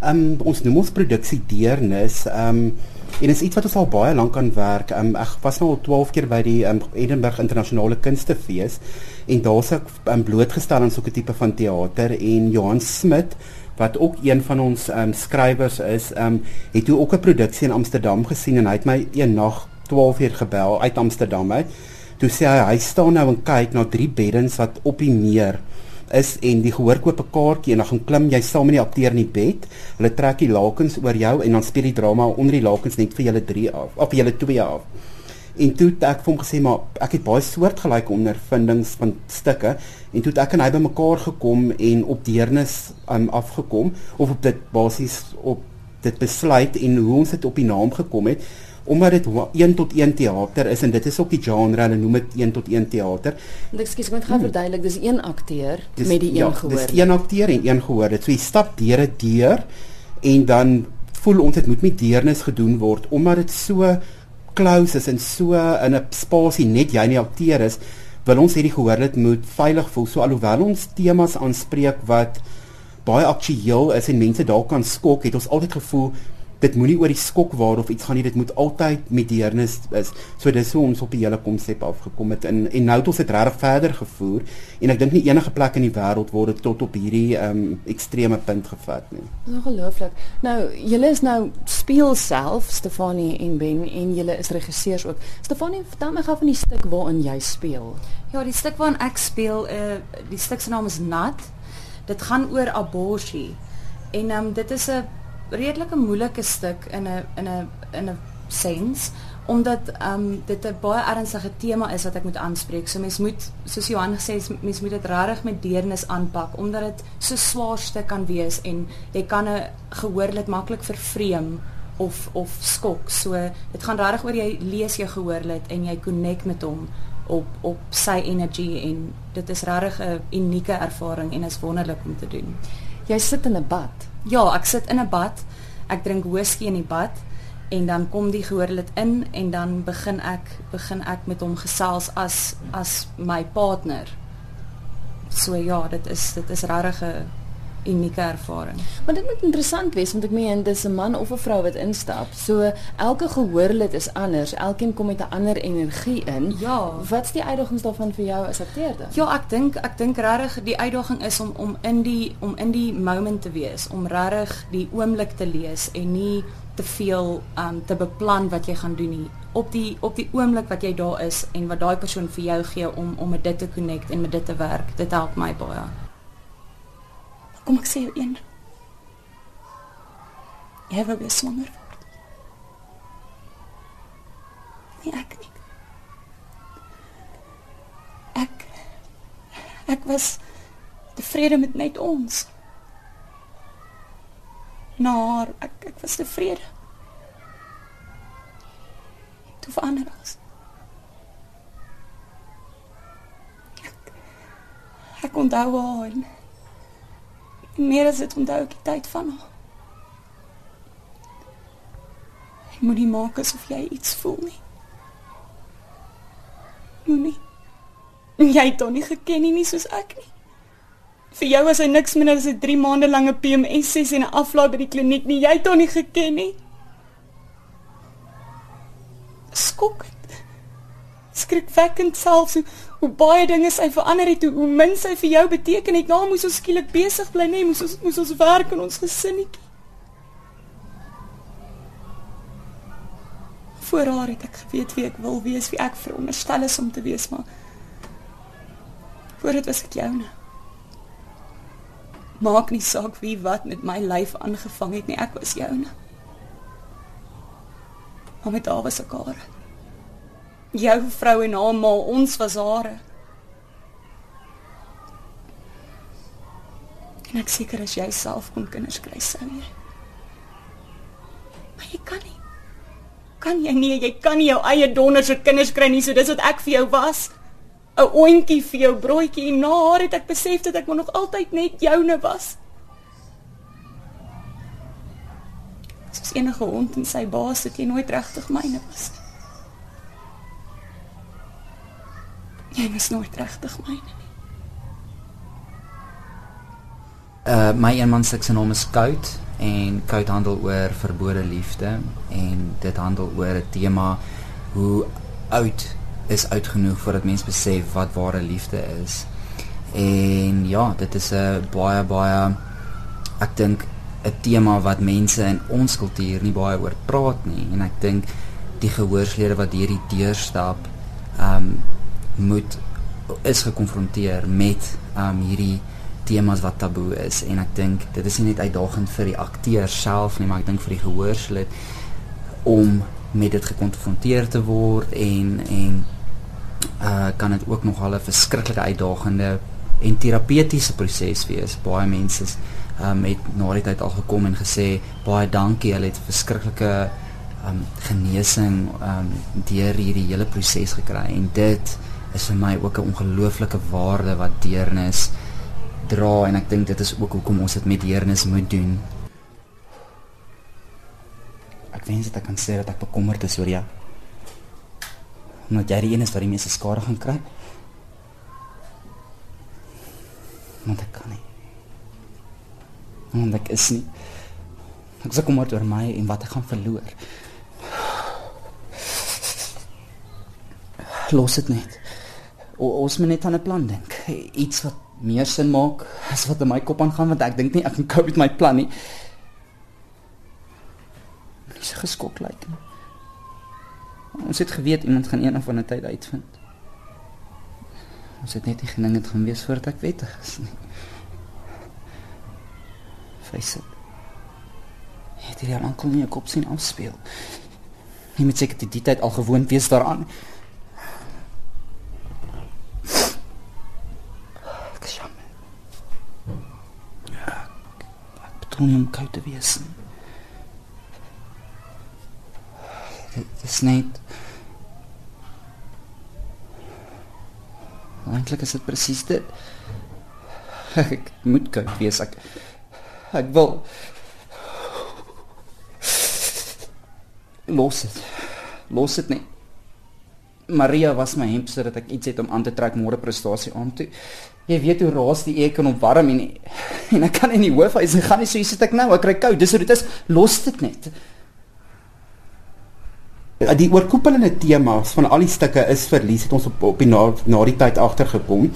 Um ons noem ons produksie deernis. Um en is iets wat ons al baie lank aan werk. Um ek was nou al 12 keer by die um, Edinburgh Internasionale Kunstefees en daar's ek um, blootgestel aan so 'n tipe van teater en Johan Smit wat ook een van ons um, skrywers is, um, het toe ook 'n produksie in Amsterdam gesien en hy het my een nag 12 uur gebel uit Amsterdam uit. Toe sê hy hy staan nou en kyk na drie beddens wat op die meer is en die gehoor koop 'n kaartjie en dan gaan klim jy saam met die akteur in die bed. Hulle trek die lakens oor jou en dan speel die drama onder die lakens net vir julle 3 af of vir julle 2 af. En toe het ek vir hom gesê maar ek het baie soortgelyke ondervindings van stukke en toe het ek en hy bymekaar gekom en op deernis um, afgekom of op dit basies op dit besluit en hoe ons dit op die naam gekom het omdat dit 1 tot 1 teater is en dit is ook die genre hulle noem dit 1 tot 1 teater. En ek skiet moet gaan hmm. verduidelik dis een akteur dis, met die een ja, gehoor. Dis een akteur en een gehoor. Dit so jy stap deur 'n deur en dan voel ons dit moet met deernis gedoen word omdat dit so close is en so in 'n spasie net jy en die akteur is wil ons hierdie gehoor dit moet veilig voel. So alhoewel ons temas aanspreek wat baie aktueel is en mense dalk kan skok, het ons altyd gevoel dit moenie oor die skok waar of iets gaan nie dit moet altyd met deernis is so dis hoe ons op die hele konsep afgekom het. En en nou het ons dit regtig verder gevoer en ek dink nie enige plek in die wêreld word dit tot op hierdie um ekstreme punt gevat nie. Ongelooflik. Nou julle is nou speel self Stefanie en Ben en julle is regisseurs ook. Stefanie vertel my gou van die stuk waarin jy speel. Ja die stuk waarin ek speel uh, die stuk se naam is Nat. Dit gaan oor abortus. En um, dit is 'n redelike moeilike stuk in 'n in 'n in 'n sens omdat ehm um, dit 'n baie ernstige tema is wat ek moet aanspreek. So mens moet soos Johan gesê het, mens moet dit regtig met deernis aanpak omdat dit so swaar stuk kan wees en jy kan 'n gehoorlik maklik vervreem of of skok. So dit gaan regtig oor jy lees jou gehoorlik en jy connect met hom op op sy energie en dit is regtig 'n unieke ervaring en is wonderlik om te doen. Jy sit in 'n bad Ja, ek sit in 'n bad. Ek drink whisky in die bad en dan kom die gehoorlid in en dan begin ek begin ek met hom gesels as as my partner. So ja, dit is dit is regtig 'n unieke ervaring. Maar dit moet interessant wees want ek meen dis 'n man of 'n vrou wat instap. So elke gehoorlid is anders. Elkeen kom met 'n ander energie in. Ja. Wat's die uitdagings daarvan vir jou as akteur dan? Ja, ek dink ek dink regtig die uitdaging is om om in die om in die moment te wees, om regtig die oomblik te lees en nie te veel um te beplan wat jy gaan doen nie. Op die op die oomblik wat jy daar is en wat daai persoon vir jou gee om om met dit te connect en met dit te werk, dit help my baie. Kom ek sê jou een. Jy wou weer swanger word. Nee, ek nie. Ek ek was tevrede met net ons. Maar ek ek was tevrede. Toe verander alles. Ek, ek onthou haar meer as dit onthou ek die tyd van haar. Ek moet nie maak asof jy iets voel nie. Moenie. Jy het hom nie geken nie, nie soos ek nie. Vir jou was hy niks minder as 'n 3 maande lange PMS sessie en 'n aflaai by die kliniek nie. Jy het hom nie geken nie. Skok. Skrikwekkend selfs hoe hoe baie dinge sy verander het, hoe, min sy vir jou beteken het. Nou moes ons skielik besig bly, nee, moes ons moes ons werk in ons gesinnetjie. Voor haar het ek geweet wie ek wil wees, wie ek veronderstel is om te wees, maar voor dit was ek joune. Maak nie saak wie wat met my lyf aangevang het nie, ek was joune. Maar met haar was ek haar jou vrou en haar ma, ons was hare. En ek seker as jy self kon kinders kry sou jy. Maar jy kan nie. Kan jy nie, jy kan nie jou eie donders se kinders kry nie, so dis wat ek vir jou was. 'n Oentjie vir jou broodjie en na haar het ek besef dat ek nog altyd net joune was. Soos enige hond en sy baas het jy nooit regtig myne was nie. Jy is nooit regtig myne nie. Uh my eenman se naam is Kout en Koud handel oor verbode liefde en dit handel oor 'n tema hoe oud is oud genoeg voordat mense besef wat ware liefde is. En ja, dit is 'n baie baie ek dink 'n tema wat mense in ons kultuur nie baie oor praat nie en ek dink die gehoorslede wat hierdie deur stap, ehm um, moet is gekonfronteer met um, hierdie temas wat taboe is en ek dink dit is nie net uitdagend vir die akteur self nie, maar ek dink vir die gehoorslid om met dit gekonfronteer te word en en uh kan dit ook nog al 'n verskriklike uitdagende en terapeutiese proses wees. Baie mense um het na die tyd al gekom en gesê baie dankie, hulle het verskriklike um genesing um deur hierdie hele proses gekry en dit is vir my ook 'n ongelooflike waarde wat deernis dra en ek dink dit is ook hoekom ons dit met deernis moet doen. Ek wens dit ek kan sê dat ek bekommerd is oor jou. Omdat jy die een is wat die meeste skade gaan kry. Want ek kan nie. Want ek is nie. Ek sê kom maar oor my en wat ek gaan verloor. Los dit net. O, ons moet net aan 'n plan dink. Iets wat meer sin maak as wat in my kop aangaan want ek dink nie ek kan cope met my plan nie. Dis geskok lyk. Ons het geweet iemand gaan eendag van 'n tyd uitvind. Ons het net nie gedink dit gaan wees voordat ek wettig is nie. Face it. Het jy al aankom nie 'n kop sien afspeel? Jy moet seker die tyd al gewoond wees daaraan. Kon nie om koud te wees nie. Dit is net Eintlik is dit presies dit. Ek moet koud wees. Ek ek wil los dit. Los dit net. Maria was my hemp sodat ek iets het om aan te trek môre prestasie aan toe. Jy weet hoe raas die ek kan opwarm en en ek kan in die hoof hy's gaan nie so hier sit ek nou ek kry koud. Dis hoe dit is. Los dit net. Die oorkoepelende temas van al die stukke is verlies het ons op op die na, na die tyd agtergekom.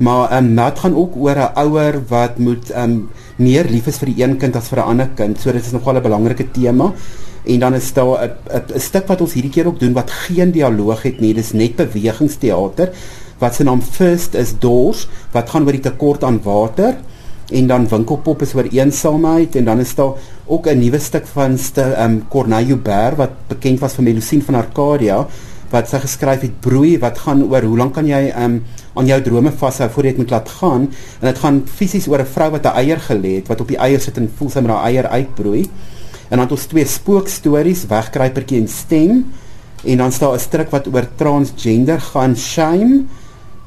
Maar ehm um, dit gaan ook oor 'n ouer wat moet ehm um, meer lief is vir die een kind as vir 'n ander kind. So dit is nogal 'n belangrike tema. En dan is daar 'n stuk wat ons hierdie keer ook doen wat geen dialoog het nie. Dis net bewegingsteater wat se naam First is Dors wat gaan oor die tekort aan water en dan Winkelpop is oor eensaamheid en dan is daar ook 'n nuwe stuk van ste um Corneille Ber wat bekend was vir Melusine van Arcadia wat sy geskryf het broei wat gaan oor hoe lank kan jy um aan jou drome vashou voor jy dit moet laat gaan. En dit gaan fisies oor 'n vrou wat 'n eier gelê het wat op die eier sit en voel sy met haar eier uitbroei. En dan het ons twee spookstories wegkruipertjie en stem. En dan staan 'n stuk wat oor transgender gaan shame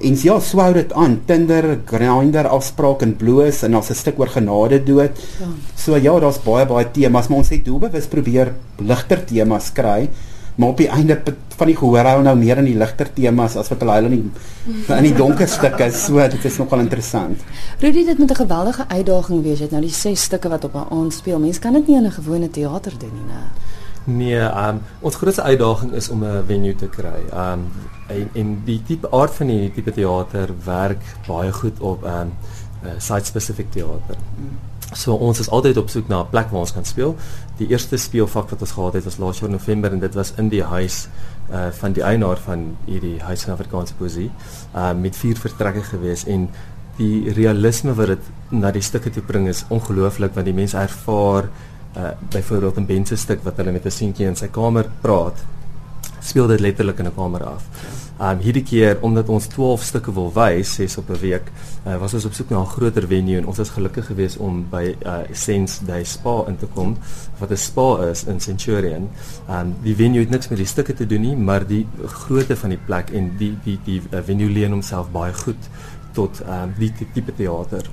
En ja, so hou dit aan. Tinder, Grindr, afspraak en bloos en ons 'n stuk oor genade dood. Ja. So ja, daar's baie baie temas, maar ons het doelbewus probeer ligter temas kry. Maar op die einde van die gehoor hou nou meer in die ligter temas as wat hulle hulle in die in die donker stukke. So dit is nogal interessant. Rudy, dit moet 'n geweldige uitdaging wees. Jy het nou die ses stukke wat op 'n aand speel. Mense kan dit nie in 'n gewone teater doen nie, né? Nee, um, ons grootste uitdaging is om 'n venue te kry. Um en, en die tipe aard van hierdie tipe teater werk baie goed op um uh, site specific teater. So ons is altyd op soek na 'n plek waar ons kan speel. Die eerste speelvak wat ons gehad het was laas jaar November en dit was in die huis uh van die eienaar van hierdie huis van Afrikaanse poesie. Um met vier vertrekke gewees en die realisme wat dit na die stukke toe bring is ongelooflik want die mense ervaar uh byvoorbeeld 'n bense stuk wat hulle met 'n seentjie in sy kamer praat speel dit letterlik in 'n kamer af. Um hierdie keer omdat ons 12 stukke wil wys, ses op 'n week, uh, was ons op soek na 'n groter venue en ons is gelukkig geweest om by uh Sense Day Spa in te kom wat 'n spa is in Centurion. Um die venue het niks met die stukke te doen nie, maar die grootte van die plek en die die die, die uh, venue leen homself baie goed tot um die tipe teater.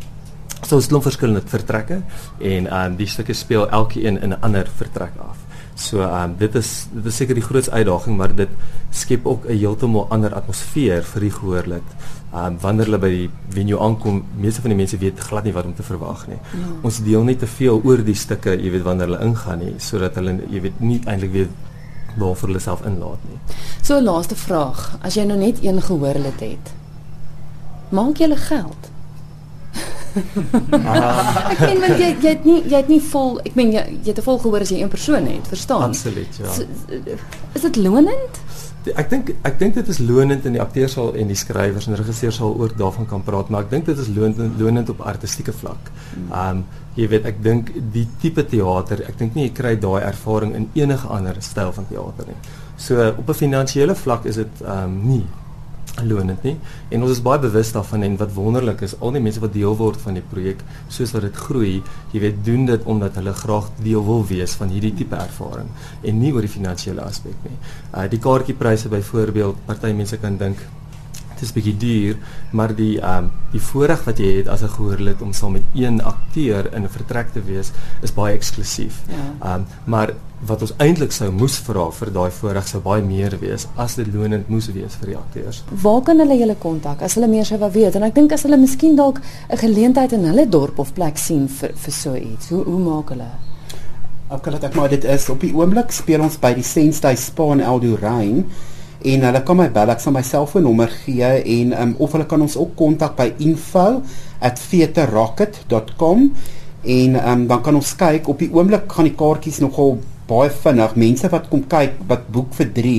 So ons het verskillende vertrekke en um die stukke speel elkeen in 'n ander vertrek af. So ehm um, dit is dit is seker die grootste uitdaging, maar dit skep ook 'n heeltemal ander atmosfeer vir die gehoorlid. Um wanneer hulle by die venue aankom, meeste van die mense weet glad nie wat om te verwag nie. Ja. Ons deel nie te veel oor die stukke, jy weet wanneer hulle ingaan nie, sodat hulle jy weet nie eintlik weet waarvoor hulle self inlaat nie. So laaste vraag, as jy nou net een gehoorlid het, maak jy hulle geld? Ek meen want jy jy het nie jy het nie vol ek meen jy jy het 'n vol gehoor as jy een persoon het, verstaan? Absoluut, ja. So, is dit lonend? Ek dink ek dink dit is lonend in die akteurs sal en die skrywers en regisseurs sal ook daarvan kan praat, maar ek dink dit is lonend lonend op artistieke vlak. Ehm um, jy weet ek dink die tipe teater, ek dink nie jy kry daai ervaring in enige ander styl van teater nie. So op 'n finansiële vlak is dit ehm um, nie lonend nie. En ons is baie bewus daarvan en wat wonderlik is al die mense wat deel word van die projek soos wat dit groei jy weet doen dit omdat hulle graag deel wil wees van hierdie tipe ervaring en nie oor die finansiële aspek nie. Uh, die kaartjiepryse byvoorbeeld party mense kan dink dit is bietjie duur, maar die ehm um, die voorreg wat jy het as 'n gehoorlid om saam met een akteur in 'n vertrek te wees, is baie eksklusief. Ja. Ehm ja. um, maar wat ons eintlik sou moes vra vir daai voorreg sou baie meer wees as dit lonend moes wees vir die akteurs. Waar kan hulle julle kontak as hulle meer sou wou weet? En ek dink as hulle miskien dalk 'n geleentheid in hulle dorp of plek sien vir vir so iets. Hoe hoe maak hulle? Ook al ek maar dit is op die oomblik speel ons by die Sensei Spa in Eldorain en hulle kan my bel ek sal my selfoonnommer gee en um, of hulle kan ons ook kontak by info@veterocket.com en um, dan kan ons kyk op die oomblik gaan die kaartjies nogal baie vinnig. Mense wat kom kyk wat boek vir 3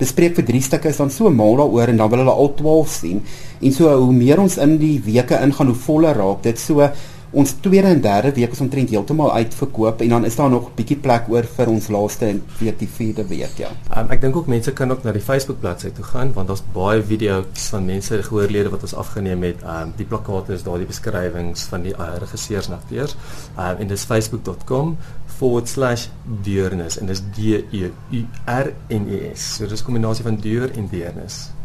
bespreek vir 3 stukke is dan so mal daaroor en dan wil hulle al 12 sien. En so hoe meer ons in die weke ingaan hoe voller raak dit. So ons tweede en derde week is omtrent heeltemal uitverkoop en dan is daar nog 'n bietjie plek oor vir ons laaste en week die vierde week ja. Um, ek dink ook mense kan ook na die Facebook bladsy toe gaan want daar's baie video's van mense gehoorlede wat ons afgeneem het. Um, die plakkate is daar die beskrywings van die uh, regisseurs en akteurs. Um, en dis facebook.com forward slash deernis en dis D E U R N E S. So dis 'n kombinasie van deur en deernis.